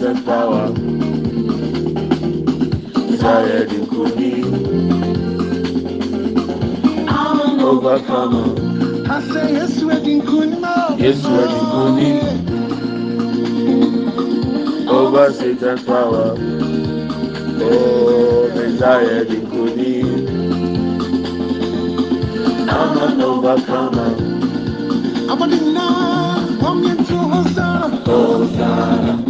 Satan's power. Messiah di Overcomer. I say yes, we're di Yes, we're di Over Satan's power. Oh, Messiah di I'm an overcomer. I'm a deny. Come into Hosanna. Hosanna.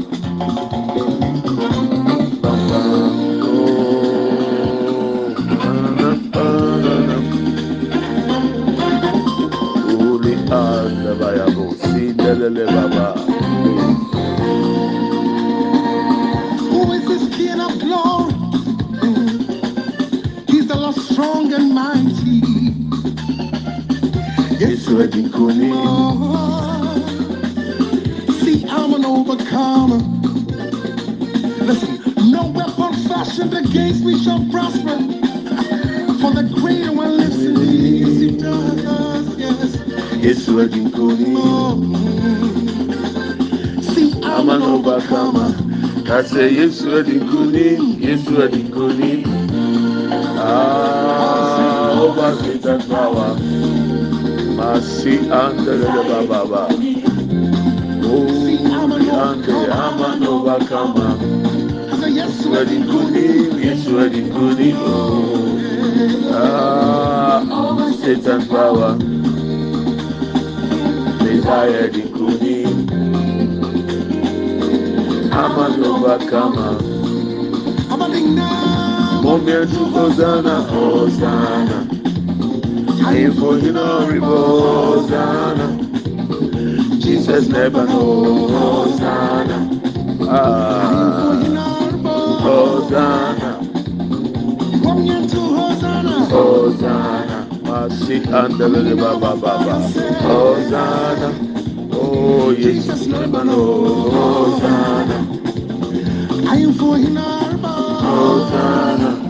Baba. Who is this King of glory? He's the Lord strong and mighty. Yes, we're di Lord. See, I'm an overcomer. Listen, no weapon fashioned against me shall prosper. For the greater one lives in me. Yes, he does. Yes. Yes, we're di an overcomer. I say yes, we're di Yes, we're di Ah, over Satan's power. Mercy and the Baba. Oh, and the I'm an overcomer. I say, yes, We're di Yes, we're di Ah, over Satan's power. Desire to Hosanna, Hosanna. I am for you know, Hosanna. Jesus never know, Hosanna. Ah, Hosanna, Hosanna. Hosanna. Mercy and the Baba Baba. Hosanna. Oh, Jesus know. Hosanna. I am for now. Hosanna.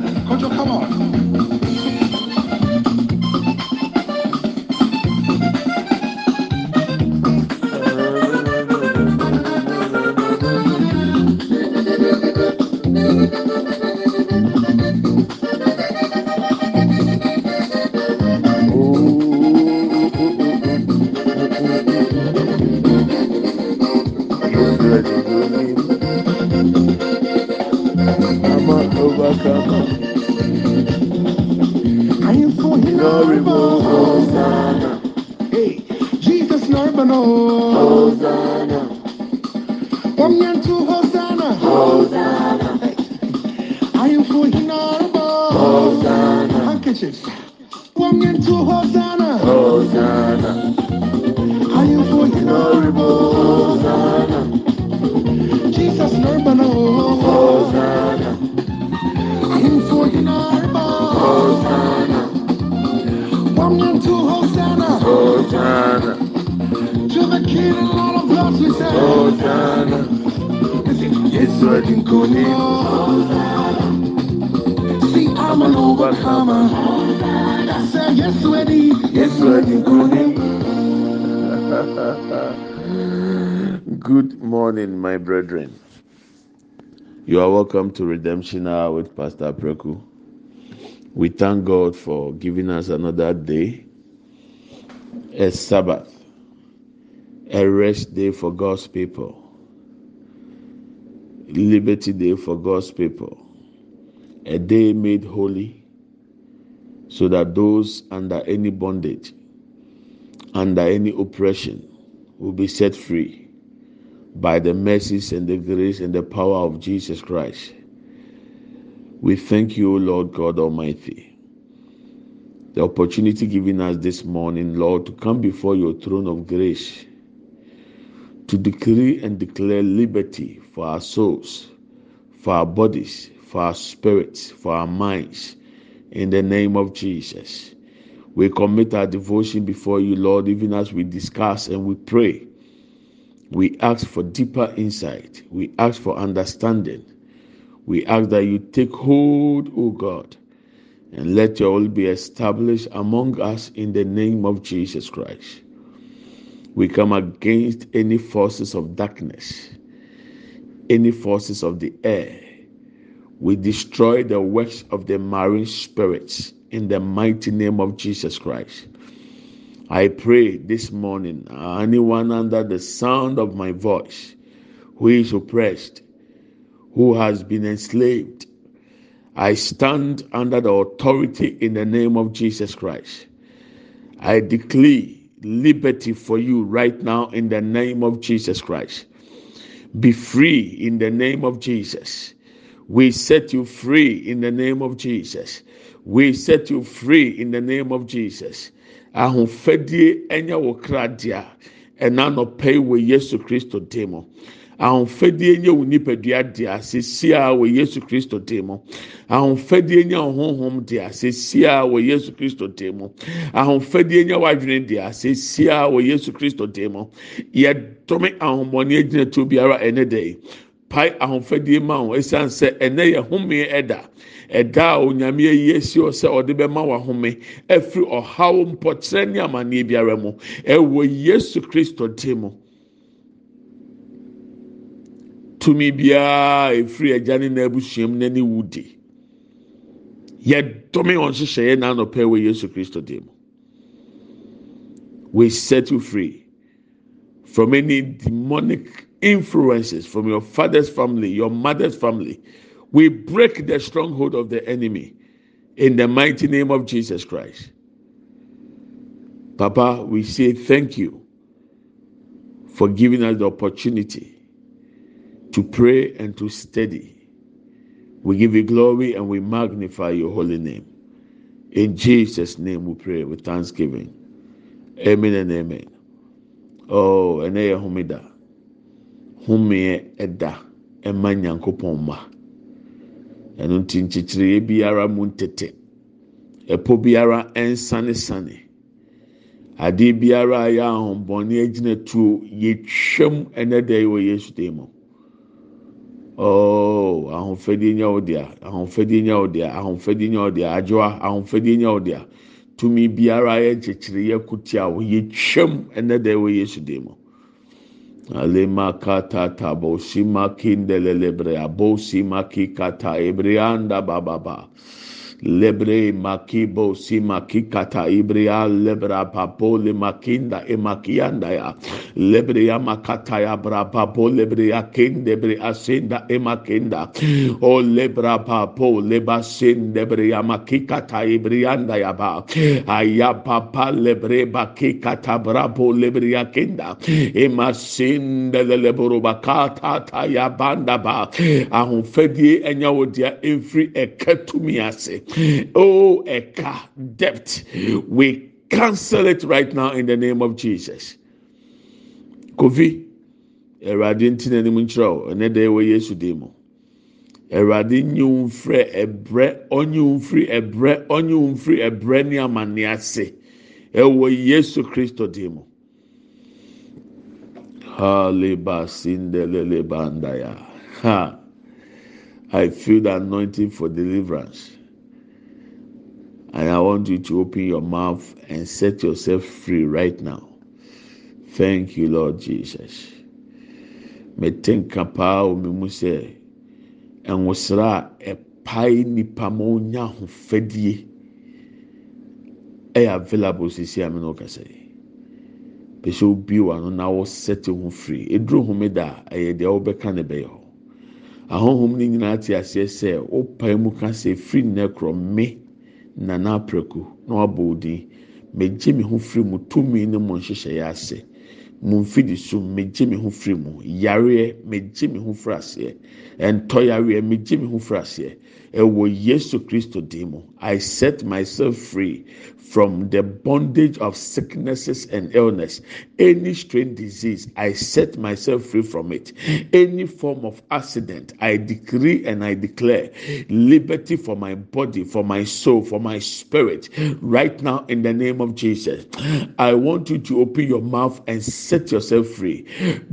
I am for him now. Hosanna, Handkerchiefs. Come into Hosanna. Hosanna, I am for him Glory, now. Hosanna, Jesus know. Hosanna, I am for him now. Hosanna, Come into Hosanna. Hosanna, To the King and Lord of Lords we say. Hosanna. Listen, Yes, we're di See, I'm an overcomer. I said, yes, ready. Yes, di Good morning, my brethren. You are welcome to Redemption Hour with Pastor Preku. We thank God for giving us another day, a Sabbath, a rest day for God's people. Liberty Day for God's people, a day made holy so that those under any bondage, under any oppression, will be set free by the mercies and the grace and the power of Jesus Christ. We thank you, Lord God Almighty. The opportunity given us this morning, Lord, to come before your throne of grace, to decree and declare liberty for our souls, for our bodies, for our spirits, for our minds, in the name of Jesus. We commit our devotion before you, Lord, even as we discuss and we pray. We ask for deeper insight. We ask for understanding. We ask that you take hold, O God, and let your will be established among us in the name of Jesus Christ. We come against any forces of darkness, any forces of the air. We destroy the works of the marine spirits in the mighty name of Jesus Christ. I pray this morning, anyone under the sound of my voice who is oppressed, who has been enslaved, I stand under the authority in the name of Jesus Christ. I declare liberty for you right now in the name of Jesus Christ. Be free in the name of Jesus. We set you free in the name of Jesus. We set you free in the name of Jesus. ahofadie ɛnyɛ wɔ kradeɛ ɛna nɔpɛ wɔ yesu kristo dim mu. Ahofadie nyɛ wɔ nipadua deɛ sesia wɔ yesu kristo dim mu. Ahofadie nyɛ wɔ honhom deɛ sesia wɔ yesu kristo dim mu. Ahofadie nyɛ wɔ adwene deɛ sesia wɔ yesu kristo dim mu. Yɛdɔme ahomɔne agyina tuo biara ɛne dɛ pae ahofadie ma wɔn esan sɛ ɛnɛ yɛ home ɛda. ɛda a onyame ayi esi hɔ sɛ ɔde bɛma wahome ɛfiri ɔhaw mpɔkyerɛ ne amanneɛ biara mu. Ɛwɔ yesu kristo te mu. Tumi biara efiri ɛgya ne na abusua mu n'ani wudi yɛdɔme wɔn hyehyɛeɛ n'anɔpɛ wɔ yesu kristo te mu. We set you free from any demonic influences from your father's family your mother's family. We break the stronghold of the enemy in the mighty name of Jesus Christ. Papa, we say thank you for giving us the opportunity to pray and to study. We give you glory and we magnify your holy name. In Jesus' name we pray with thanksgiving. Amen and amen. Oh, and homeda. Humie eda. Emma nyankopɔn ma. ɛno nti nkyekyeree biara mu ntete ɛpo biara ɛnsanesane adeɛ biara a yɛ ahombɔne agyina tuo yɛtwam ɛnɛ da yi wɔ yesu dan mu oh ahofadie nya wo dea ahofadie nya wo dea ahofadie nya wo dea adwoa ahofadie nya wo dea tumi biara yɛ nkyekyere yɛ kutia wo yɛtwam ɛnɛ da yi wɔ yesu dan mu. Alema kata tabo sima kindelelebre abo sima kikata ebrianda bababa. lebre makibo simakikata ibria lebra papo le makinda e makianda ya. Lebre ya makata ya bra papo lebre ya kende bre asenda e makenda o lebra papo leba sende bre ya makikata ibrianda ya ba. Aya papa lebre bakikata brapo lebre ya kenda e masende lebro bakata ta ya banda ba. Ahofadie enya wodia emfiri ekatumi ase oh, Eka, debt. We cancel it right now in the name of Jesus. Kofi, Erade ntina anim nkyerɛw ɛnɛ dɛ ɛwɔ Yesu dim mu. Erade nye wo mfrɛ ɛbrɛ ɔnye wo mfiri Yesu Kristo mu. Haleba sindelele bandaya. Ha. I feel the anointing for deliverance. And I want you to open your mouth and set yourself free right now. Thank you, Lord Jesus. metenka paa me mu sɛ nwosra a ɛpae nipa ma onya ahofadie ɛyɛ available sisi a me na ɔkasa yi obi wa no na wɔsɛte ho firi eduro homeda a ɛyɛ deɛ ɔbɛka ne bɛyɛ hɔ ahohom no nyinaa te aseɛ sɛ wopae mu ka sɛ firi nnɛ me nana apraku na wabɔ wo din. Megye me ho firi mu. Tumi ne mo nhyehyɛeɛ ase. Mo mfidi so megye me ho firi mu. Yareɛ megye me ho firi aseɛ. Ntɔyareɛ megye me ho firi aseɛ ɛwɔ yesu kristo dim mu i set myself free from the bondage of sicknesses and illness. Any strange disease, I set myself free from it. Any form of accident, I decree and I declare liberty for my body, for my soul, for my spirit. Right now, in the name of Jesus, I want you to open your mouth and set yourself free.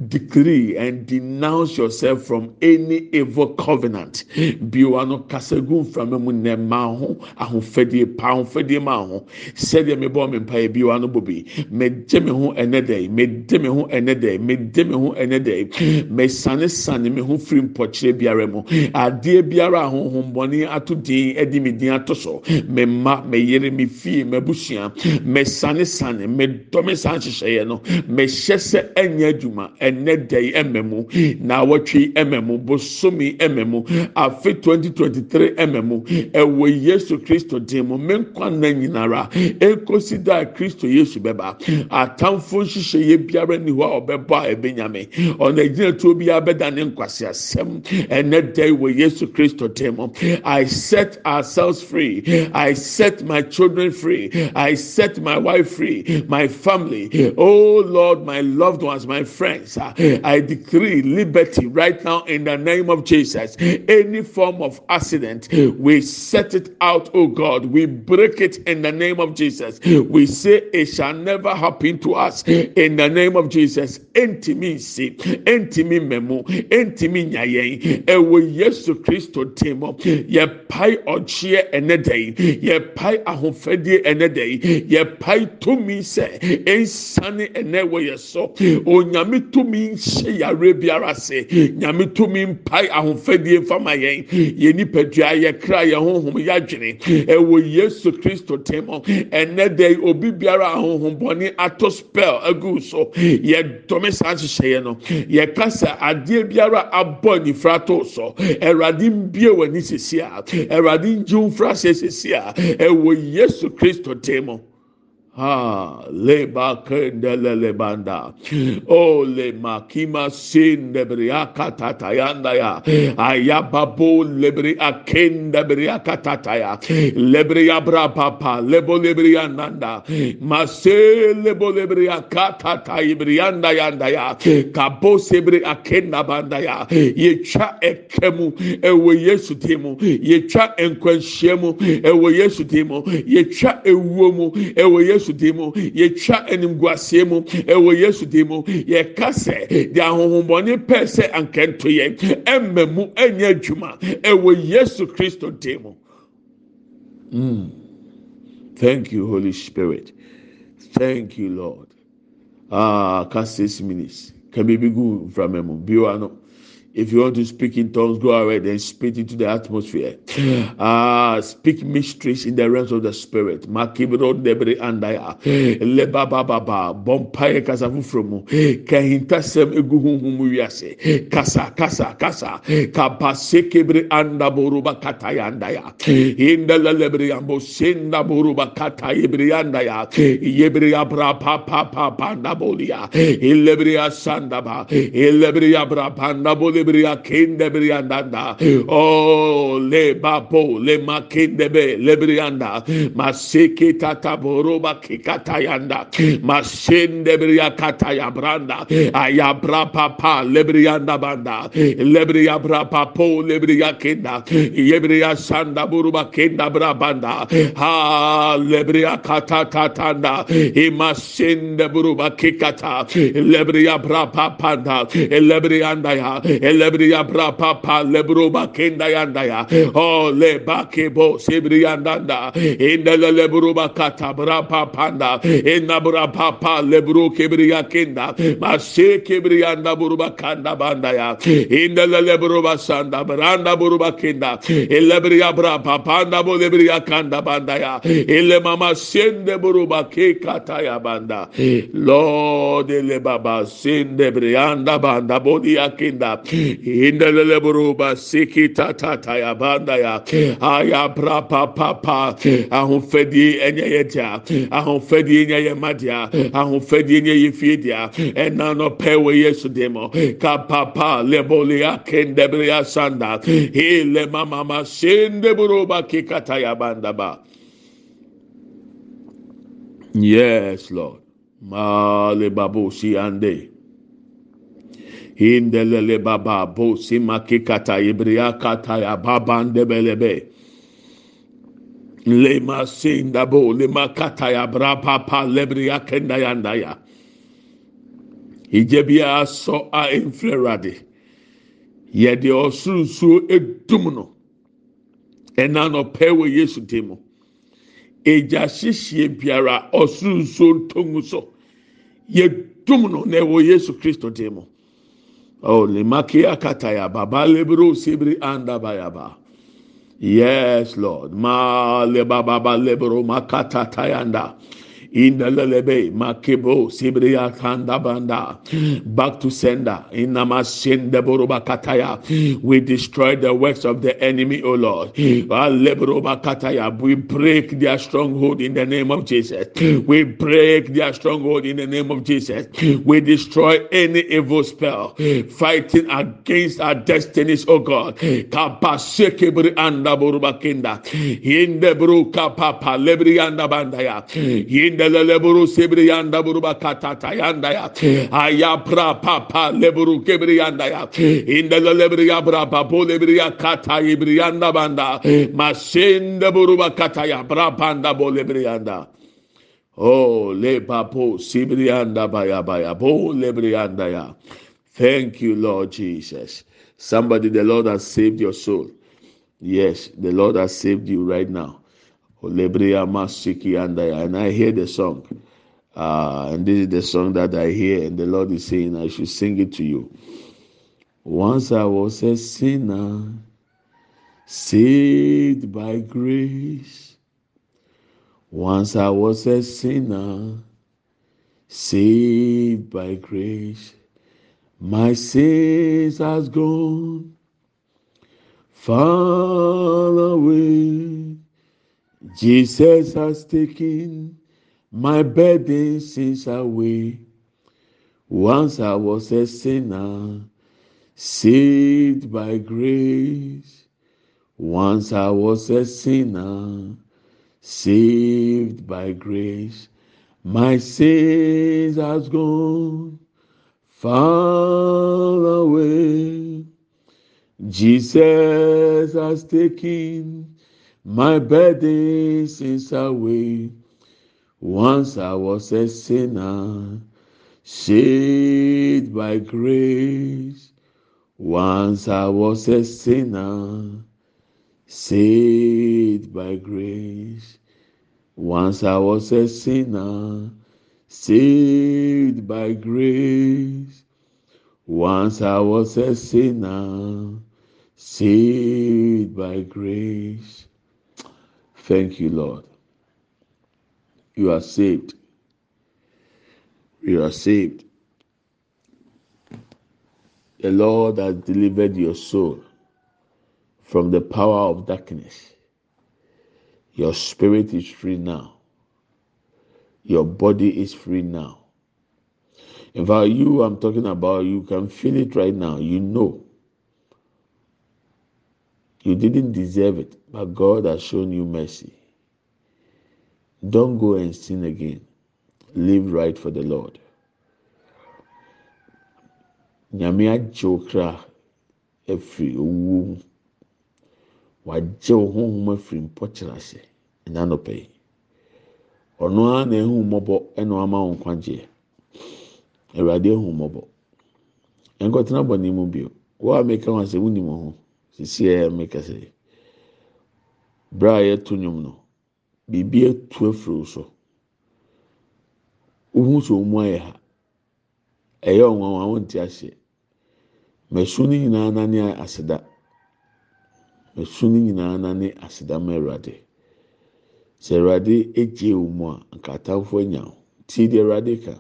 Decree and denounce yourself from any evil covenant. Biwano kasegun from emu ne ma ho ahofadie pa ahofadie ma ho. Sɛdeɛ mebɔ me mpaeɛ bi wa no bɔ bi megye me ho ɛnɛ dɛ megye me ho ɛnɛ dɛ megye me ho ɛnɛ dɛ mesane sane me ho firi mpɔkyerɛ biara mu. Adeɛ biara a honhommɔne ato din ɛde me din ato so. Me mma me yere me fie me abusua mesane sane me dɔ me san hyehyɛeɛ no. Mehyɛ sɛ ɛnyɛ adwuma ɛnɛ dɛ ɛmɛ mu. Na awɔtwe ɛmɛ mu bosomi ɛmɛ mu. Afe 2023 ɛmɛ mu. Ɛwɔ yesu kristo din mu. Me nkwa na nyinara. Ekosi da kristo yesu bɛba atamfo nhyehyɛ yɛ biara ni hɔ a ɔbɛbɔ a ɛbɛnyame. Ɔna gyina tuo bi abɛda ne nkwasi asɛm ɛnɛ dɛ wɔ yesu kristo tem i set ourselves free. I set my children free. I set my wife free. My family. Oh lord my loved ones my friends i decree liberty right now in the name of jesus any form of accident we set it out oh god we break it in the name of Jesus. We say it shall never happen to us in the name of Jesus. Entimi si, entimi memo, entimi nyayen. Ewe Yesu Christo temo. Ye pai ochie enedei. Ye pai ahofedie enedei. Ye pai tumi se. Ensane enewe yeso. O nyami tumi nse ya rebiara se. Nyami tumi mpai ahofedie mfama yen. Ye nipadua ye kra ye honhom ya dwene. Ewe Yesu Christo temo. ɛnɛ dɛ obi biara ahohombɔne ato spell agu so yɛ dɔme saa nhyehyɛeɛ no yɛka sɛ adeɛ biara abɔ nifra to so ɛwurade mbie wɔ ani sisi a ɛwurade ngye nfra sɛ sisi a ɛwɔ yesu kristo tee Ah, leba kendele lebanda. Oh, le makima sin debria katatayanda ya. Ayababo lebri aken debria katataya. Lebria bra papa, lebo lebria nanda. Mase lebo lebria katatai brianda yanda ya. Kabo sebri akenda banda ya. Yecha ekemu, ewe yesu timu. Yecha enkwenshemu, ewe yesu timu. Yecha ewuomu, ewe yesu yesu mu yɛtwa animguaseɛ mu ɛwɔ yesu din mu yɛka sɛ de ahohommɔne pɛɛ sɛ ankɛntoyɛ ɛmma mu ɛnyɛ adwuma ɛwɔ yesu kristo din mu hmm. Thank you, Holy Spirit. Thank you, Lord. Ah, cast six minutes. Can be good from a mobile. If you want to speak in tongues, go ahead and speak into the atmosphere. Ah, speak mysteries in the realms of the spirit. Makibro debre andaya. Leba baba ba. Bompaye kasa fufromu. Kahinta sem eguhu humu wiase. Kasa kasa kasa. Kapase kebre anda boruba kataya andaya. Inda lebre ambo senda boruba kataya bre andaya. Yebre abra pa pa pa panda bolia. Ilebre asanda ba. Ilebre abra panda bolia lebria kendebriandanda oh le babo le makendebe lebrianda maseketa taboroba kikatayanda masendebria kataya branda ayabra papa lebrianda banda lebria bra papo lebria kenda. Yebria sanda buruba kenda bra banda. Ha lebria kata katanda imasende buruba kikata lebria bra papanda lebrianda ya elebria bra papa lebro bakenda yanda ya. Oh le bakebo sebri yandanda inda lebro bakata bra papanda inda bra papa lebro kebri yakenda mashe kebri yanda buru bakanda banda ya. İnda lebro basanda branda buru bakenda elebria bra papanda bo lebria kanda banda ya. Ele mama sende buru bake kata ya banda lord ele baba sende brianda banda bodi yakinda indelele buruba siki tata ya banda ya aya bra pa pa ahofadie ɛnyɛ yɛ dia ahofadie nyɛ yɛ ma dia ahofadie nyɛ yɛ fie dia ɛna no pɛ wɔ yesu de mo ka pa pa lebole ya kendebre ya sanda hele mama ma sende buruba kikata ya banda ba yes lord. Male babu si ande Hindelele baba bo simaki kata ibria kata ya baba ndebelebe. Lema sinda bo lema kata ya bra papa lebria kenda yanda ya. Ijebia so a inflerade. Yɛde ɔsorosoro edum no. Ɛna no pɛwɔ Yesu dim. Egya hyehyɛ biara ɔsorosoro ntongu so. Yɛdum no na ɛwɔ Yesu Kristo dim. Oh, limakia kataya baba lebro sibri anda bayaba. Yes, Lord. Ma lebaba lebro makata tayanda. In the lelebe makebo sibriya kanda banda. Back to sender. In namasende boroba kataya we destroy the works of the enemy o lord. We break their stronghold in the name of jesus. We break their stronghold in the name of jesus. We destroy any evil spell fighting against our destinies o god. Kapashekebri anda boroba kinda in the bro kapapa lebri anda bandaya Indele leburu sebri yanda buru bakata yanda ya. Ayapra papa leburu kebri yanda ya. Indele lebri yabra papo lebri ya kata ibri yanda banda. Masende buru bakata ya bra panda bo lebri yanda. Oh, le papo sibri yanda baya baya bo lebri yanda ya. Thank you, Lord Jesus. Somebody, the Lord has saved your soul. Yes, the Lord has saved you right now. And I hear the song. Uh, and this is the song that I hear, and the Lord is saying, I should sing it to you. Once I was a sinner, saved by grace. Once I was a sinner, saved by grace. My sins has gone far away. Jesus has taken my burden since away. Once I was a sinner, saved by grace. Once I was a sinner, saved by grace. My sins has gone far away. Jesus has taken my burden since away. Once I was a sinner, saved by grace. Once I was a sinner, saved by grace. Once I was a sinner, saved by grace. Once I was a sinner, saved by grace. Thank you, Lord. You are saved. You are saved. The Lord has delivered your soul from the power of darkness. Your spirit is free now. Your body is free now. In fact, you I'm talking about, you can feel it right now. You know. You didn't deserve it, but God has shown you mercy. Don't go and sin again. Live right for the Lord. Nyame agye wo kra afiri owuo mu. Wagye wo honhom afiri mpɔkyerɛ ase. Ɛna nɔpɛ yi. Ɔno ara na ehu mmɔbɔ ɛna ɔama wo nkwagyeɛ. Awurade ehu mmɔbɔ. Nkɔtena bɔ ne mu bio. Wo a meka ho asɛ wo ho. Sisi a meka sɛ. Bere a yɛto nnwom no. biribi atu afiri so. Wohu sɛ ɔmu ayɛ ha. Ɛyɛ ɔnwanwa wɔnte ahyɛ mɛsu no nyinaa nane aseda. Mɛsu no nyinaa nane aseda ma awurade sɛ awurade wɔn mu a nkatamfo anya wo tie deɛ ka.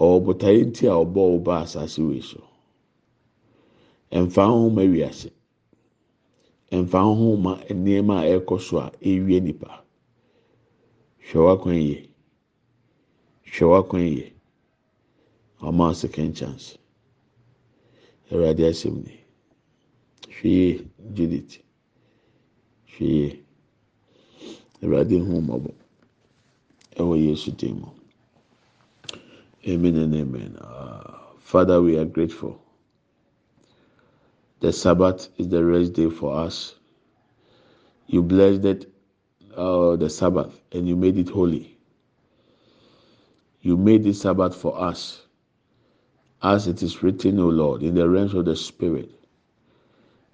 Ɔwɔ nti a ɔbɔ wo asase wei so. Mfa ho ma wiase. Mfa ho ma nneɛma a ɛrekɔ so a ɛrewie nipa hwɛ w'akwan yie. Hwɛ w'akwan yie. Ɔmo a second chance. Awurade asɛm ni. Hwɛ yie judith. Hwɛ yie. Awurade hu mmɔbɔ. Ɛwɔ yesu dim mu. Amen and amen. Uh, father we are grateful the sabbath is the rest day for us. You blessed it, uh, the sabbath and you made it holy. You made the sabbath for us as it is written o lord in the realms of the spirit.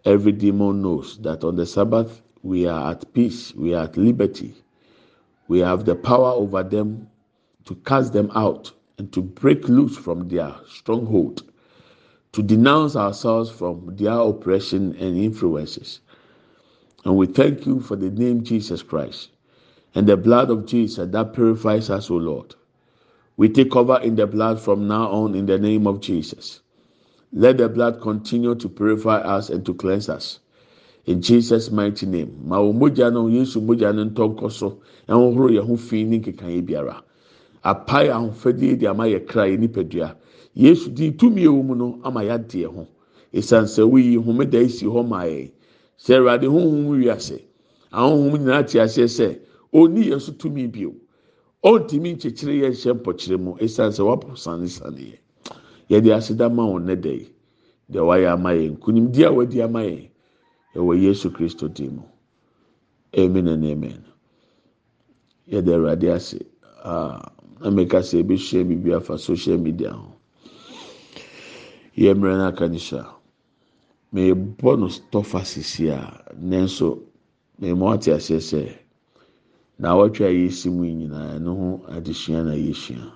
Every demon knows that on the sabbath we are at peace we are at liberty. We have the power over them to cast them out and to break loose from their stronghold, to denounce ourselves from their oppression and influences. And we thank you for the name Jesus Christ and the blood of Jesus that purifies us, O Lord. We take cover in the blood from now on in the name of Jesus. Let the blood continue to purify us and to cleanse us. In Jesus' mighty name. Ma wo mogya no Yesu mogya no ntɔ so ɛhohoro yɛn ho fi ne nkeka biara. apae ahofadie de ama yɛ yɛ yesu di tumi ewu mu no ama yɛade yɛ ho esanse yi homeda esi hɔ maa yɛ. Sɛ ɛwurade honhom wiase ahohom nyinaa te aseɛ sɛ oni yɛ so tumi bio. Ɔntumi nkyekyere yɛ nhyɛ mpɔkyerɛ mu esanse wapo sanesane yɛ. Yɛde aseda ma wɔn nɛda yi deɛ wayɛ ama yɛ nkunimdi a wadi ama yɛ ɛwɔ yesu kristo dim mu. Amen and amen. Yɛde awurade ase. Aa. Na meka sɛ ebehyia biribi afa social media ho yɛ mmerɛ no aka no tɔfa sisi a nanso aseɛ sɛ na a mu nyinaa ɛno ho adesua na yɛsua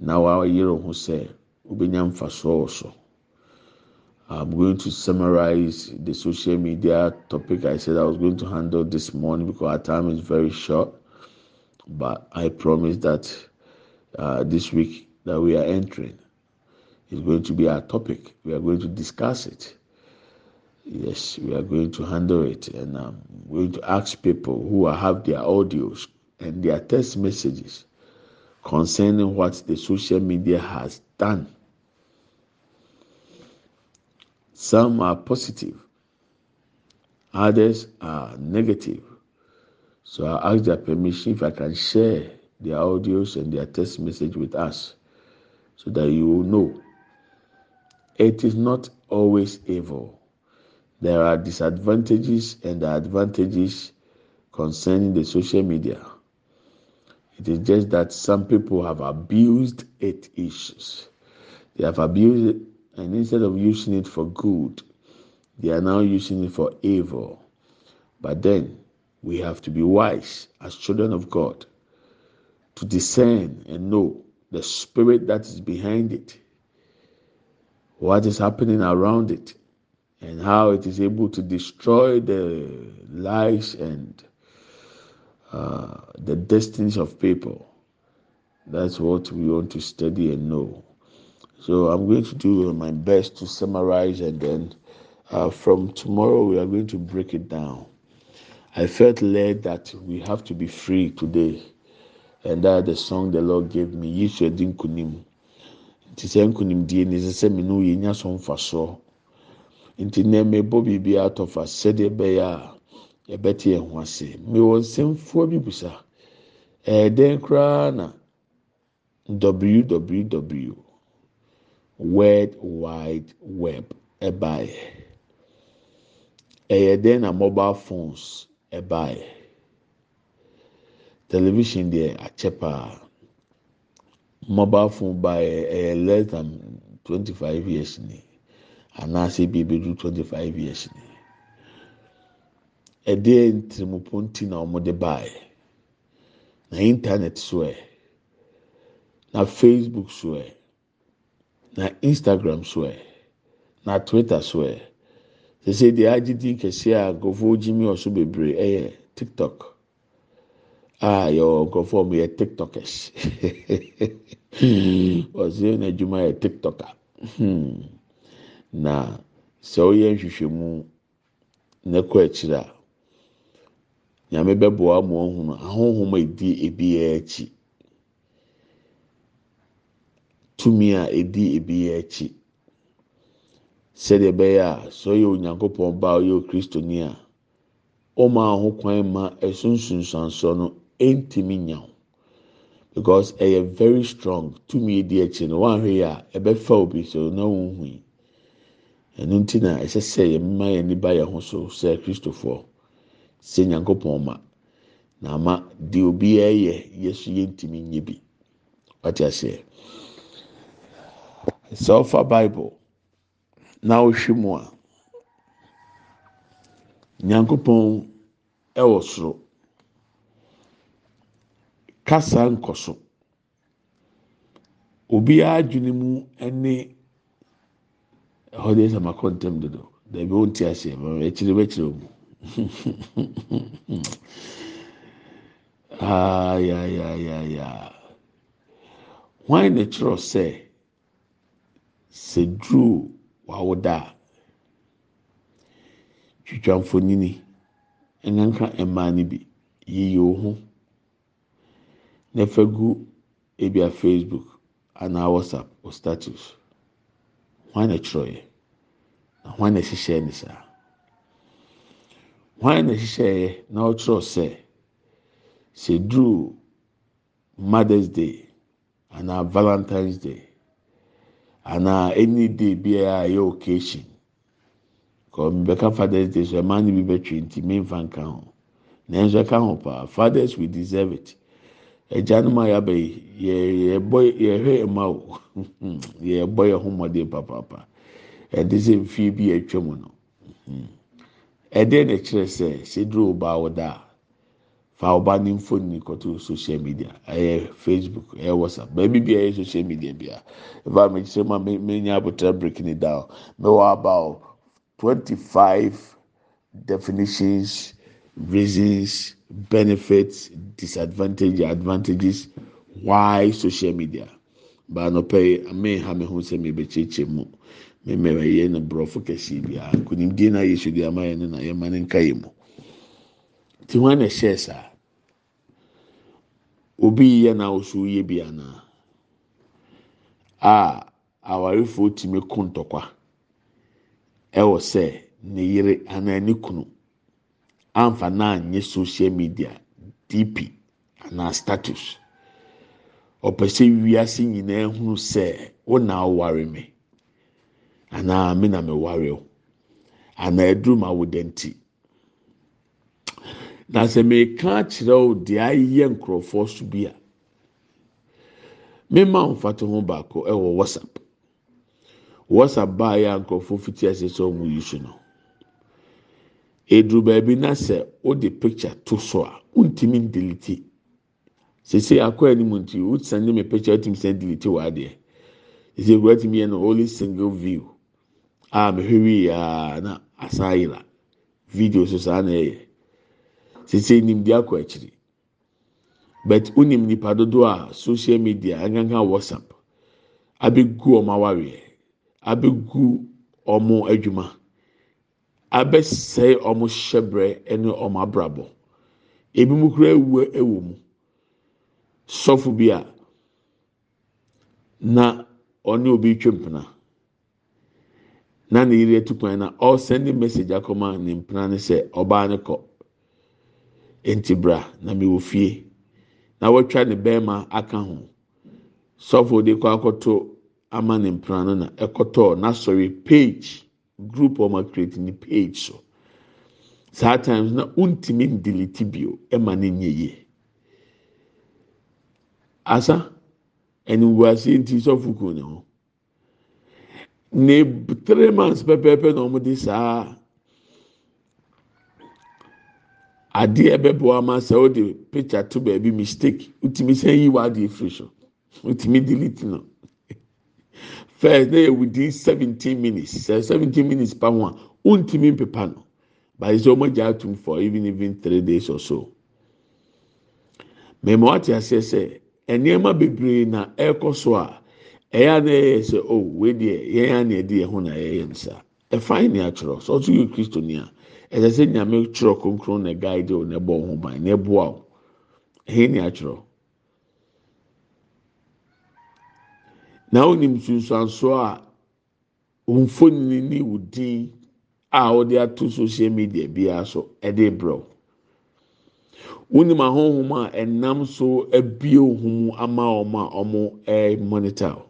na ho sɛ wobɛnya mfasoɔ wɔ so. I'm going to summarize the social media topic I said I was going to handle this morning because our time is very short. But I promise that uh, this week that we are entering is going to be our topic. We are going to discuss it. Yes, we are going to handle it, and I'm going to ask people who have their audios and their text messages concerning what the social media has done. Some are positive, others are negative. So I ask their permission if I can share their audios and their text message with us so that you will know. It is not always evil. There are disadvantages and advantages concerning the social media. It is just that some people have abused it issues. They have abused it, and instead of using it for good, they are now using it for evil. But then we have to be wise as children of God to discern and know the spirit that is behind it, what is happening around it, and how it is able to destroy the lives and uh, the destinies of people. That's what we want to study and know. So I'm going to do my best to summarize, and then uh, from tomorrow we are going to break it down. I felt led that we have to be free today. And that the song the Lord gave me, Yishu Edin Kunim. Nti sɛ nkunimdie ne sɛ me no yɛ nya so mfasoɔ. Nti nɛ mebɔ biribi atɔfa sɛdeɛ ɛbɛyɛ a yɛbɛte yɛn ho ase. Mewɔ nsɛmfoɔ bi busa. Ɛyɛ dɛn koraa na www world wide web ɛbaeɛ. Ɛyɛ dɛn na mobile phones ɛbaeɛ television deɛ akyɛ paa mobile phone baeɛ ɛyɛ less than twenty five years ni. Anaasɛ bi ebedu twenty five years ni. Ɛdeɛ ntirimupo nti na wɔde baeɛ na internet so ɛ na facebook so ɛ na instagram so ɛ na twitter so ɛ sese deɛ agye din kɛseɛ a nkurɔfoɔ gyimi ɔso bebree ɛyɛ tiktok a yɛwɔ nkurɔfoɔ a wɔyɛ tiktokers. Ɔsɛ n'adwuma yɛ tiktoker. Na sɛ ɔyɛ nhwehwɛmu na ɛkɔ akyire a nyame bɛboa ma ɔhunu ahohom a edi ebiara akyi tumi a edi ebiara akyi sɛdeɛ ɛbɛyɛ a sɛ ɔyɛ onyankopɔn ba ɔyɛ okristoni a ɔma kwan ma ɛsunsunsansoɔ no ɛntumi nya ho because ɛyɛ very strong. Tumi edi akyi no wɔn ahwɛ yɛ a ɛbɛfa obi so na wɔn hu yi. Ɛno ti na ɛsɛ sɛ yɛn mma yɛn ani ba yɛn ho so sɛ kristofoɔ. Sɛ nyankopɔn ma. Na ama deɛ obiara yɛ yɛso yɛntumi nye bi. Wate aseɛ. Sɛ ɔfa bible na ɔhwɛ mu a nyankopɔn ɛwɔ soro kasa nkɔ so. Obiara adwene mu ɛne ɛhɔ deɛ sɛ ma kɔ ntɛm dodo. Dɛbi wɔn ti aseɛ ma ɛkyerɛ bɛkyerɛ mu. Ayayayaya hwan na kyerɛ sɛ sɛ wawoda twitwa mfonini nkanka mmaa no bi. Yiyi wo ho na fa gu ebi a facebook anaa whatsapp o status. Hwan na kyerɛ yɛ na hwan na hyehyɛ ne saa? Hwan na hyehyɛ yɛ na ɔkyerɛ sɛ sɛ duro mothers day anaa valentines day anaa any day biara a ɛyɛ occasion. Kɔ mbɛka fathers day so ɛmaa no bi bɛtwe nti mmefa nka ho. Nanso ɛka ho paa fathers we deserve it agyanom a yaba yi yɛ yɛbɔ yɛhwɛ ɛma o yɛbɔ yɛn ho mmɔden papaapa. Ɛde sɛ mfie bi atwa mu no. Ɛdeɛ na ɛkyerɛ sɛ seduro ɔbaa ɔda fa ɔbaa ne mfoni kɔto social media. Ɛyɛ facebook ɛyɛ whatsapp. Baabi bi ɛyɛ social media bi a ɛfɛ a mekyerɛ mu a menya abotire breaking it down mɛwɔ about twenty five definitions reasons benefits disadvantages advantages why social media? Baanɔpɛ yi ame ha me ho sɛ mebɛkyerɛkyerɛ mu. Mmɛmɛ yɛ no borɔfo kɛseɛ bi a nkonimdie na yɛ sodi ama yɛ na yɛma ne nka yɛ mu. Ti hwan na ɛhyɛ saa? Obi yɛ na ɔso yɛ bi anaa a awarefoɔ tumi ko ntɔkwa. Ɛwɔ sɛ ne yere anaa ne kunu amfa na anyɛ social media dp anaa status. Ɔpɛ sɛ wiase nyinaa hunu sɛ wɔn na aware anaa me na me ware o. Anaa aduru ma wo dɛnti na sɛ meka akyerɛ wo deɛ ayɛ nkurɔfoɔ so bi a mema mfata ho baako. Ɛwɔ whatsapp. Whatsapp baa yɛ a nkurɔfoɔ fiti ase sɛ ɔmo yi so no. Eduru baabi na sɛ wode picture to so a wontumi ndelete. Sese akɔ anim nti wotsɛn me picture wotumi sɛ delete wɔ adeɛ sese ekura tumi yɛ no only single view. A mehwɛ wie aa na asa ayira video so saa na ɛyɛ. Sese nimdi akɔ akyiri. But wonim nipa dodoɔ a social media ankankan whatsapp abegu ɔmo awareɛ abegu ɔmo adwuma. Abɛsɛe ɔmo hyɛbrɛ ɛne ɔmo abrabɔ. Ebi kura ewu ɛwɔ mu. Sɔfo bi a na ɔne obi twɛ mpena. Na ne yere atu kwan na ɔsɛnde message akɔma ne mpena ne sɛ ɔbaa ne kɔ. Nti bra na mi wɔ fie. Na wɔtwa ne bɛrima aka ho. Sɔfo de kɔ akɔto ama ne mpena no na ɛkɔtɔ n'asɔre page. Group ɔmo create ne page so. Saa times na ntumi ndelete bio ɛma ne nye yie. Asa ɛniwuase nti sɔfo kun ne ho. Ne three months pɛpɛɛpɛ na wɔn de saa adeɛ bɛbɔ ama sɛ ɔde picture to baabi mistake. Wotumi sɛ yi wa adeɛ firi so. Wotumi delete no first na yɛ within seventeen minutes sɛ seventeen minutes pa ho a wontumi mpepa no. But sɛ wɔn agya atum for even even three days or so. Mɛmɛ wate aseɛ sɛ nneɛma bebree na ɛrekɔ so a ɛyɛ a na ɛyɛ sɛ o wei deɛ yɛn a na yɛde yɛn ho na yɛyɛ nsa. Ɛfain ni atwerɛ sɛ ɔtún yɛ kristo ni a ɛsɛ sɛ nyame twerɛ kronkron na guide o na ɛbɔ ɔho ban na ɛboa o ɛhɛn ni atwerɛ na onim sunsuanso a mfoni ne wo a wɔde ato social media biara so ɛde brɛw. Wonim ahohom a ɛnam so abie ohun ama wɔn a wɔn ɛɛ monitor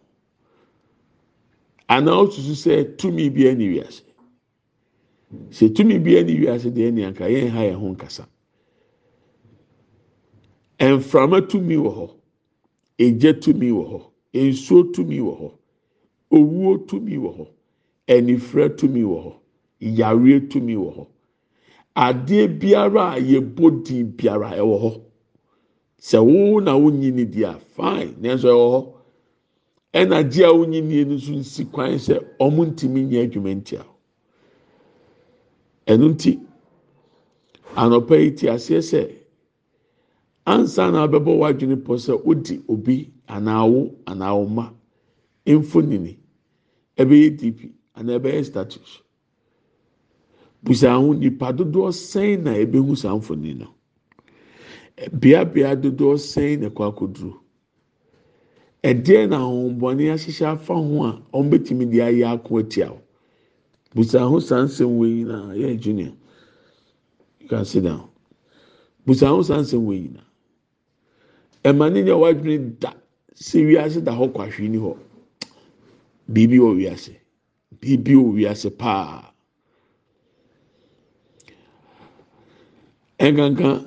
anaa otutu sɛ tumi bi ɛni wiase. Sɛ tumi bi ɛni wiase deɛ ɛni anka yɛn ha yɛn ho nkasa. Mframa tumi wɔ hɔ. Egya tumi wɔ hɔ nsuo tumi wɔ hɔ owuo tumi wɔ hɔ ɛnifrɛ tumi wɔ hɔ yareɛ tumi wɔ hɔ adeɛ biara a yɛbɔ din biara ɛwɔ hɔ sɛ wo na wonyi ni di a fine nanso ɛwɔ hɔ ɛna gye a wonyi nie no nso nsi kwan sɛ ɔmo ntumi nyɛ adwuma ntia ɛno nti anɔpɛ yi ti aseɛ sɛ ansa na abɛbɔ w'adwene pɔ sɛ odi obi anaa wo anaa wo ma mfonini ɛbɛyɛ dp anaa ɛbɛyɛ status busa ho nipa dodoɔ sɛn na ɛbɛhu saa mfonini no? Beabea dodoɔ sɛn na ɛkɔ akɔduro ɛdeɛ na ahombɔne ahyehyɛ afa ho a wɔn bɛtumi de ayɛ ako atia o busa ho saa nsɛm wɔ nyinaa yɛ junior you can sit down. Busa ho saa nsɛm wɔ nyinaa. Ɛma ne nyɛ wadwene da sɛ wiase da hɔ kwahwe ni hɔ. Biribi wɔ wiase. Biribi wɔ wiase paa. Ɛnkanka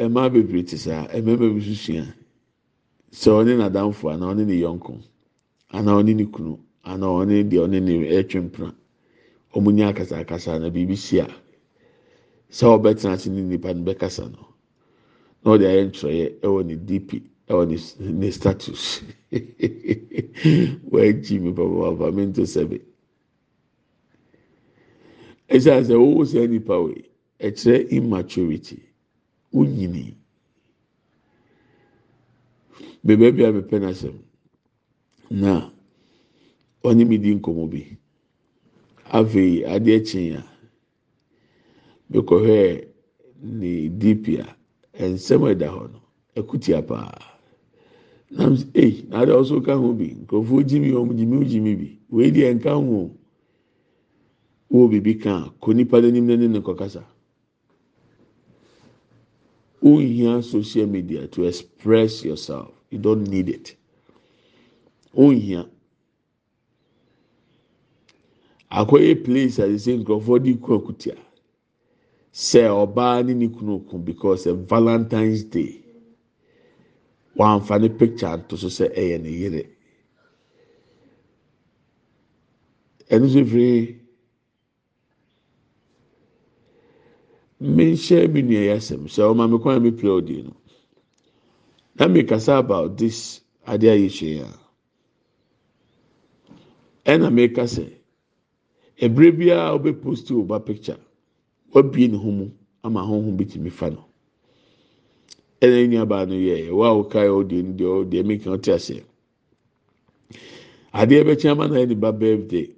mmaa bebree te saa. Mmarima bi nso sua. Sɛ ɔne n'adamfo anaa ɔne ne yɔnko anaa ɔne ne kunu anaa ɔne deɛ ɔne ne ɛtwe mpena wɔn nyɛ akasakasa na biribi si a sɛ ɔbɛtena ase ne nipa no bɛkasa no. Na ɔde ayɛ ntwerɛeɛ ɛwɔ ne dp ɛwɔ ne ne status. Wɔagyi mi papaapa mi nto sɛbi ɛsɛ sɛ wɔwɔ sɛ nipa wɔ yi ɛkyerɛ immaturity. Wonyini beebi bi a mepɛ n'asɛm na ɔne mi di nkɔmɔ bi. Afei adeɛ kyen a mekɔhwɛ ne dp a nsɛm ɛda hɔ no ɛkutia paa. Nam ei n'ade ɔso ka ho bi nkurɔfoɔ gyimi wɔn gyimi gyimi bi. Wei deɛ nka ho wɔ biribi ka a kɔ nipa n'anim n'anim ne kɔkasa wonhia social media to express yourself. You don't need it. Wonhia. Akɔyɛ place a sɛ nkurɔfoɔ de ku akutia. Sɛ ɔbaa ne ne kunu kun because ɛ valentines day? Wàmfa ne picture nto so sɛ ɛyɛ ne yere ɛno nso firi mmenhyɛ mi nua yɛ asɛm sɛ ɔma mi kwan mi pere ɔdi no na mi kasa about this ade a yɛhyɛ ya ɛna mi kasa ebire biara ɔbɛ post ɔba picture. Wabie ne ho mu ama ahoho bi ti mi fa no. Ɛna nua baa no yɛ ɛwɔ a ɔka ɔdi no deɛ ɔdeɛ mi kan ɔte aseɛ. Adeɛ bɛkyɛn ama na ne ba birthday.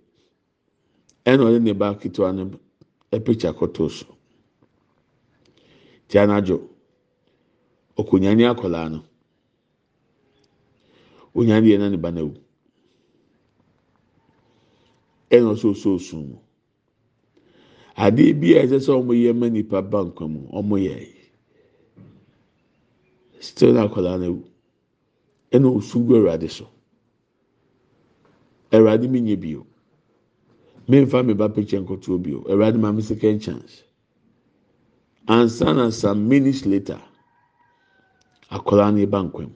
Ɛna ɔde ne ba ketewa no picture kɔtɔ so. Tí anadwo okonyane akwadaa no. Onyane deɛ na ne ba na ewu ɛna ɔsɛ ɔsɛ osun mu. Adeɛ bi a ɛsɛ sɛ wɔn yɛ ma nipa ba nkwa mu wɔn yɛ still na akwadaa na ewu ɛna osun gu awurade so. Awurade mi nye bio. Mmɛnfa mi ba picture nkoto bio. Awurade ma mi second chance. Ansa na some minutes later akwadaa no ba nkwam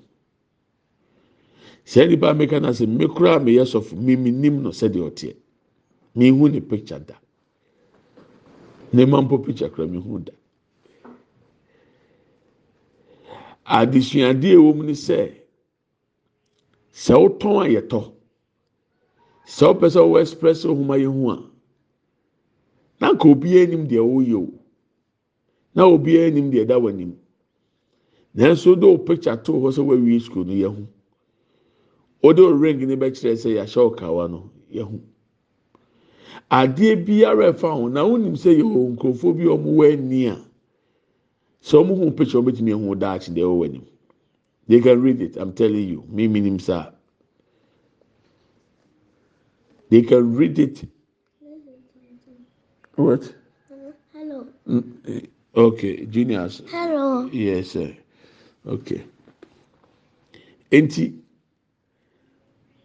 sɛ nipa meka na sɛ mmekura meyɛ sɔfo. Mimi nim no sɛdeɛ ɔteɛ. Mihu ne picture da. Ne ma mpo picture kura mihu da. Adesuadeɛ ɛwɔ ni sɛ sɛ wotɔn a yɛtɔ sɛ wopɛ sɛ wɔwɔ express ohun ayɛ ho a na nka obiara anim deɛ wɔyɛ o. Na obiara anim deɛ ɛda w'anim. Nanso de o picture to hɔ sɛ wɔawie school no yɛ ho o de o ring ne bɛkyerɛ sɛ yɛahyɛ o kawa no yɛ ho adeɛ biara ɛfa ho na wonim sɛ yɛ wɔ nkurɔfoɔ bi a wɔn wɔ ani a sɛ wɔn ho picture wɔn bɛtumi ɛho daakye deɛ ɛwɔ anim they can read it i'm telling you me minim saa they can read it what. Hello. Mm, Okay, juniors. Hello. Yes, sir. Okay. Enti,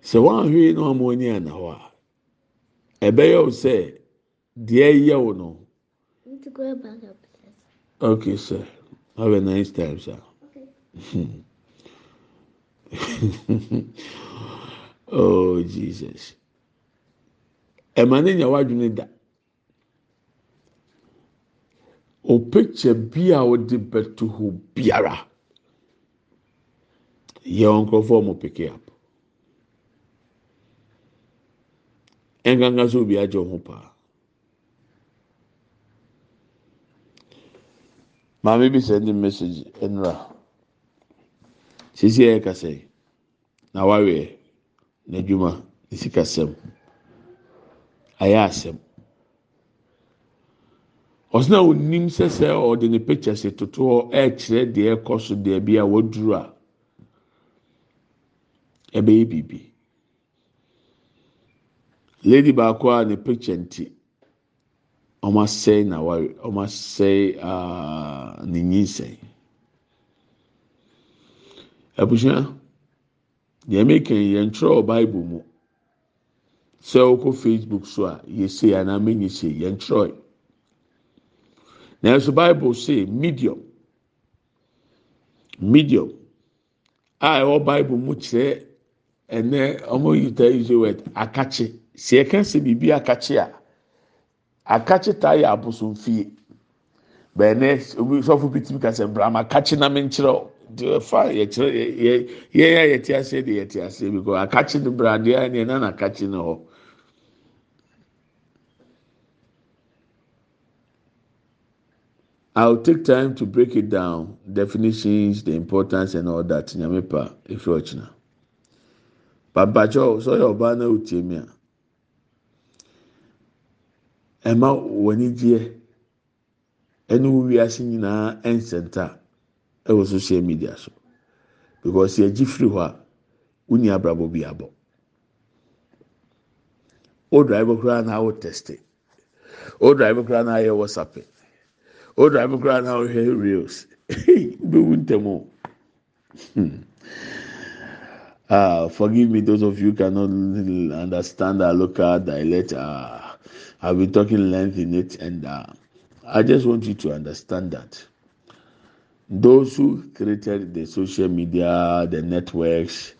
sɛ wɔahwɛ na wɔn ani ana hɔ a, ɛbɛyɛ wo sɛ deɛ ɛyɛ wo no. Okay sir. Have a nice time sir. Okay. oh jesus. Ɛma ne nya w'adwene da. O picture bi a wɔde bɛto hɔ biara. Yɛ wɔn nkurɔfoɔ ɔmo pick up. Ɛnkankan so obi agye ho paa. Maame bi send message nnura. Sisi yɛ kasa yi. Na wawie n'adwuma ne sikasɛm. Ayɛ asɛm. ɔsena onim sɛ sɛ ɔde ne pictures toto hɔ ɛɛkyerɛ deɛ ɛkɔ so deɛ bi a waduru a ɛbɛyɛ biribi lady baako a ne picture nti ɔmo asɛe na wari ɔmo asɛe aa ne nyinsɛn. Abusua deɛ meka yi yɛn twerɛ bible mu. Sɛ ɔkɔ facebook so a yɛse anaa mɛnyɛ se yɛn twerɛ nanso bible say medium. Medium. A ɛwɔ bible mu kyerɛ ɛnɛ ɔmo yi ta yi so wɛ akakye. Si ɛka sɛ biribi akakye a akakye ta yɛ abosomfie bɛnɛ obi sɔfo bi timi kasa brahma akakye na mi nkyerɛw de ɛfa yɛkyerɛ yɛ yɛ yɛn a yɛte aseɛ de yɛte aseɛ because akakye no bradeɛ ɛna ɛna na akakye no hɔ. I'll take time to break it down, definitions, the importance, and all that. Nyamepa, if you're watching. Pampacho, so your banner with me. Dear, and we are seeing now and center, ɛwɔ social media so, because yɛ gyi firi hɔ a, wuni abrabɔ bi abɔ. O drive koraa na awo test. It. O drive koraa na ayɛ WhatsApp. o drive koraa na ɔhwɛ reels. Bɛwu ntɛm o. Ah forgive me those of you cannot understand our local dialect. Ah i've been talking length in it and uh, i just want you to understand that those who created the social media the networks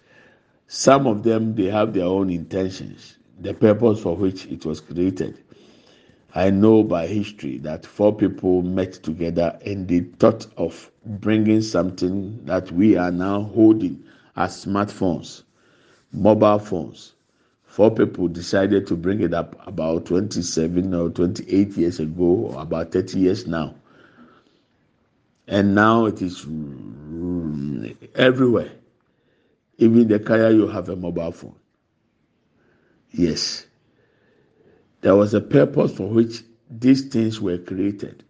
some of them they have their own intentions the purpose for which it was created I know by history that four people met together and they thought of bringing something that we are now holding as smartphones, mobile phones. Four people decided to bring it up about 27 or 28 years ago, or about 30 years now. And now it is everywhere. Even the car, you have a mobile phone. Yes. There was a purpose for which these things were created.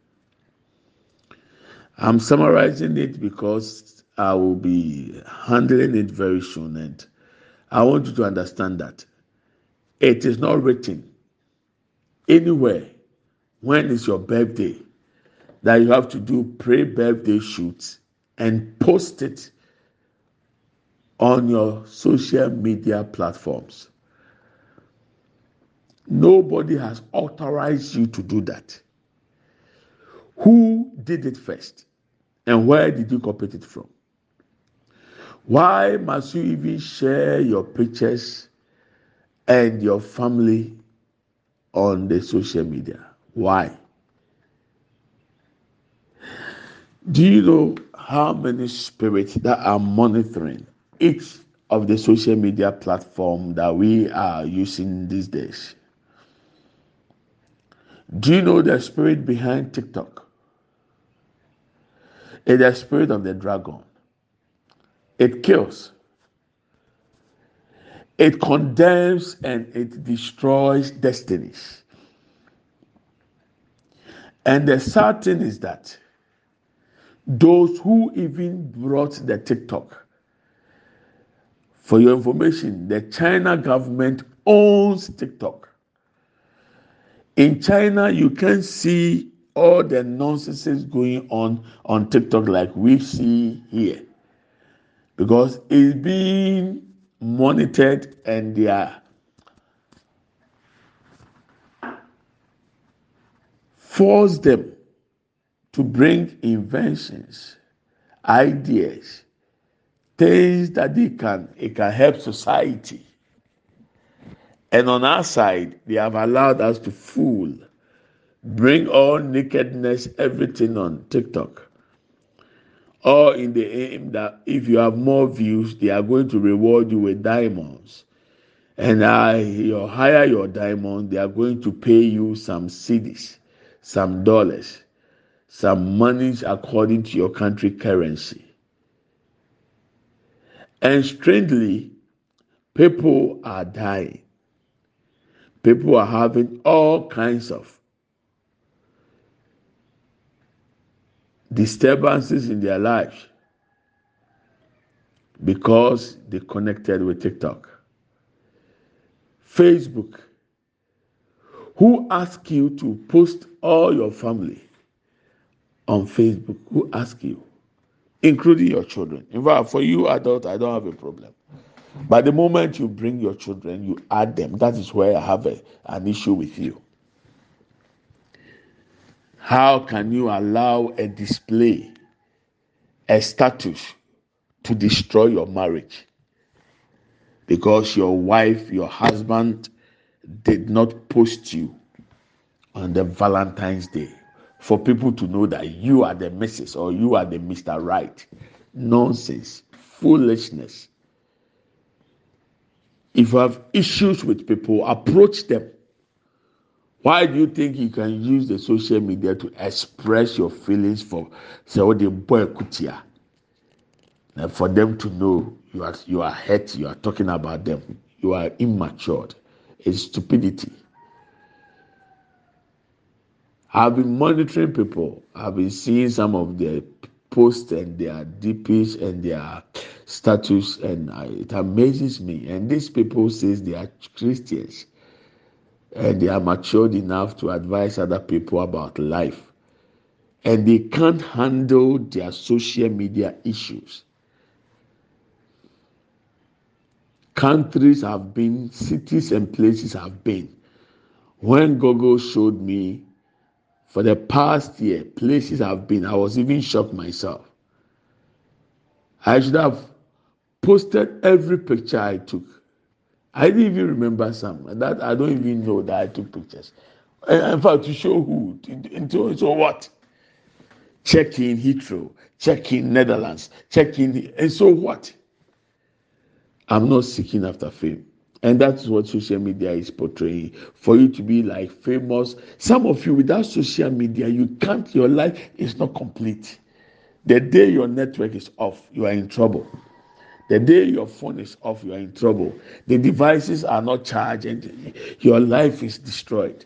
I'm summarizing it because I will be handling it very soon. And I want you to understand that it is not written anywhere when is your birthday that you have to do pre birthday shoots and post it on your social media platforms. Nobody has authorized you to do that. Who did it first? And where did you copy it from? Why must you even share your pictures and your family on the social media? Why? Do you know how many spirits that are monitoring each of the social media platform that we are using these days? Do you know the spirit behind TikTok? It's the spirit of the dragon. It kills, it condemns, and it destroys destinies. And the sad thing is that those who even brought the TikTok, for your information, the China government owns TikTok. In China, you can see all the nonsense going on on TikTok like we see here because it's being monitored and they are force them to bring inventions, ideas, things that they can it can help society. And on our side, they have allowed us to fool, bring all nakedness, everything on TikTok. All in the aim that if you have more views, they are going to reward you with diamonds. And uh, you hire your diamond, they are going to pay you some cedis, some dollars some monies according to your country currency. And strangely, people are dying. People are having all kinds of disturbances in their lives because they connected with TikTok. Facebook. Who asked you to post all your family? on Facebook who ask you, including your children. In fact, for you adult, I don't have a problem. But the moment you bring your children, you add them. That is where I have a, an issue with you. How can you allow a display, a status, to destroy your marriage? Because your wife, your husband did not post you on the Valentine's Day for people to know that you are the Mrs. or you are the Mr. Right. Nonsense, foolishness. If you have issues with people, approach them. Why do you think you can use the social media to express your feelings for the boy kutia? And for them to know you are you are hurt, you are talking about them, you are immature. It's stupidity. I've been monitoring people. I've been seeing some of their posts and their DPs and their status, and it amazes me. And these people says they are Christians, and they are matured enough to advise other people about life, and they can't handle their social media issues. Countries have been, cities and places have been. When Google showed me for the past year, places I've been, I was even shocked myself. I should have posted every picture I took. I didn't even remember some. That I don't even know that I took pictures. In fact, to show who, into so what? Check in Heathrow, check in Netherlands, check in, and so what? I'm not seeking after fame. And that's what social media is portraying. For you to be like famous. Some of you without social media, you can't, your life is not complete. The day your network is off, you are in trouble. The day your phone is off, you are in trouble. The devices are not charged and your life is destroyed.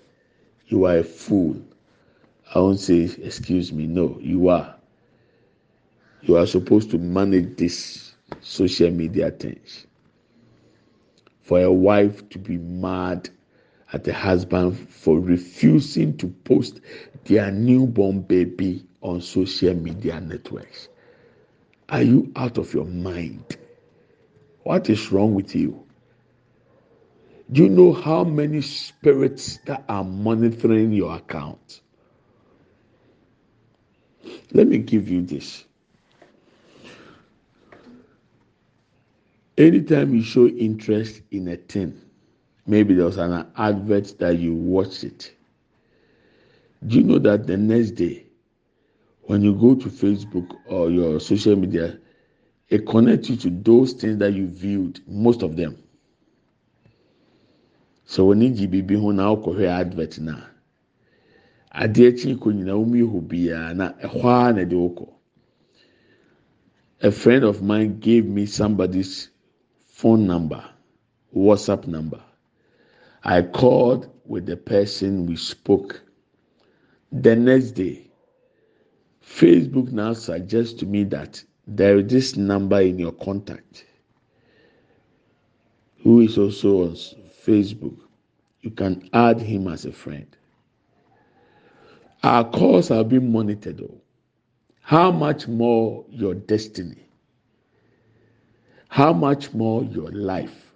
You are a fool. I won't say, excuse me. No, you are. You are supposed to manage this social media thing. for a wife to be mad at the husband for refusing to post their newborn baby on social media networks. Are you out of your mind? What is wrong with you? Do you know how many spirits that are monitoring your account? Let me give you this. anytime you show interest in a thing, maybe there was an advert that you watched it. Do you know that the next day, when you go to Facebook or your social media, it connects you to those things that you viewed, most of them. So when you GBB ho uh, na akɔhwɛ advert na adeɛ kyi kɔ nyinaa na na. A friend of mine gave me somebody's phone number, WhatsApp number. I called with the person we spoke. the next day facebook now suggests to me that there is this number in your contact who is also on facebook. You can add him as a friend. Our calls are being monitored though. how much more your destiny? How much more your life?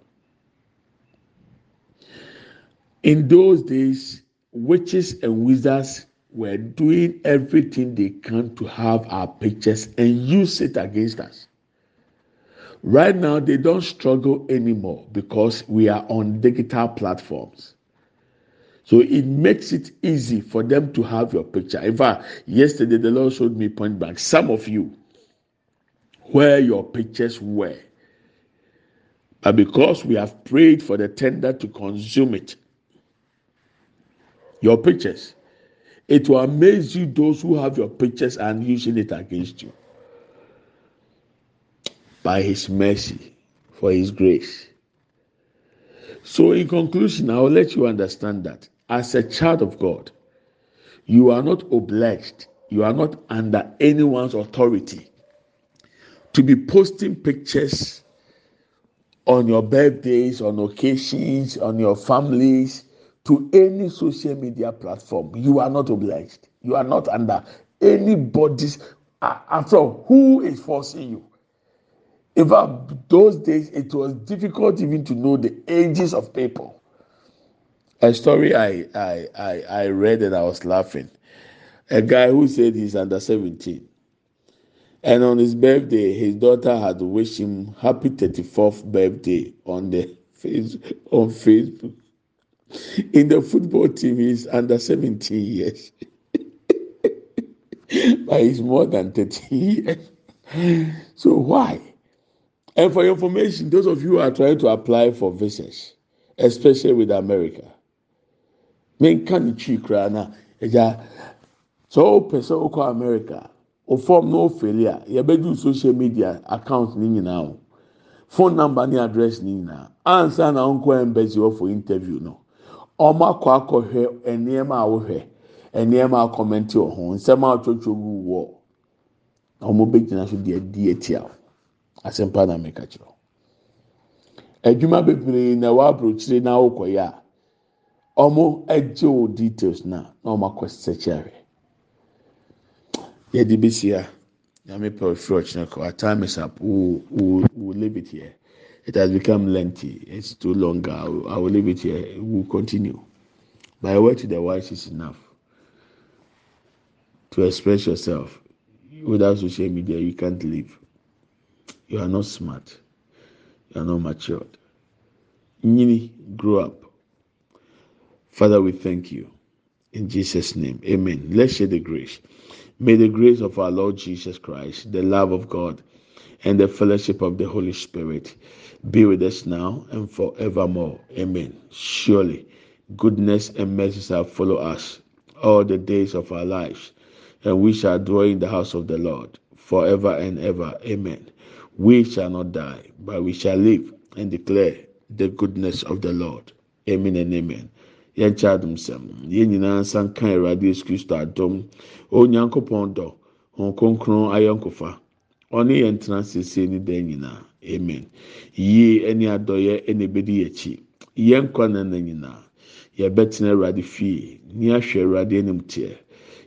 In those days witches and wizards were doing everything they can to have our pictures and use it against us. Right now, they don't struggle anymore because we are on digital platforms. So it makes it easy for them to have your picture. In fact, yesterday the Lord showed me point blank some of you where your pictures were. But because we have prayed for the tender to consume it, your pictures it will amaze you those who have your pictures and using it against you. By His mercy, for His grace. So, in conclusion, I will let you understand that as a child of God, you are not obliged, you are not under anyone's authority to be posting pictures on your birthdays, on occasions, on your families to any social media platform. You are not obliged. You are not under anybody's. After all, who is forcing you? In fact, those days it was difficult even to know the ages of people. A story I I I, I read and I was laughing. A guy who said he's under 17. And on his birthday, his daughter had wished him happy 34th birthday on the face on Facebook in the football team is under 17 years. But he's more than 30 years. So why? And for your information those of you who are trying to apply for visas especially with america menka ne twi koraa na ɛgya sɛ ɔpɛ sɛ ɔkɔ america ɔfɔm na ɔfɛli a yɛbɛdu social media account ne nyinaa o. Phone number ne address ne nyinaa ansa na ɔnkɔ embassy for interview no wɔn akɔ akɔhwɛ nneɛma a wɔhwɛ nneɛma a kɔmɛnti wɔ gu wɔ na wɔn bɛgyina so deɛ di etia asɛmpa na mɛka kyerɛ adwuma bebree na ɛwɔ aburokyire na awokɔyɛ a wɔn agye wɔ details na na wɔn akɔ sɛkyɛ yɛde besia nyame pɛ ofiri ɔkyerɛ kɔ. Our time is up. We we we. It has become lengthy. It's too long. I will, I will leave it here. We'll continue. By word to the wise is enough to express yourself. Without social media, you can't live. You are not smart. You are not matured. Nini, grow up. Father, we thank you. In Jesus' name, amen. Let's share the grace. May the grace of our Lord Jesus Christ, the love of God, and the fellowship of the Holy Spirit be with us now and forevermore. Amen. Surely, goodness and mercy shall follow us all the days of our lives, and we shall dwell in the house of the Lord forever and ever. Amen. We shall not die, but we shall live and declare the goodness of the Lord. Amen and amen. yɛn kyɛ adum sɛm yɛn nyinaa nsa nka awurade yesu kristo adom onyankopɔn dɔ wɔn kronkron ayɔnkofa ɔne yɛn tena siesie ne dan nyinaa amen. Yie ɛne adɔyɛ ɛna ebedi akyi yɛn nkwa na na nyinaa yɛbɛtena awurade fie. Ni ahwɛ awurade anim teɛ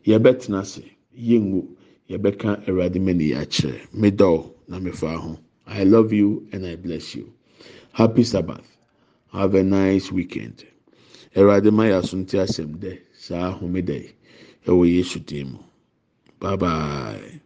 yɛbɛtena ase. Yɛngu yɛbɛka awurade mani akyerɛ medɔw na mefa ho. I love you and i bless you. Happy sabbath. Have a nice weekend. Awurade ma yɛ asomte asɛm dɛ saa ahome ɛwɔ yesu dim bye bye.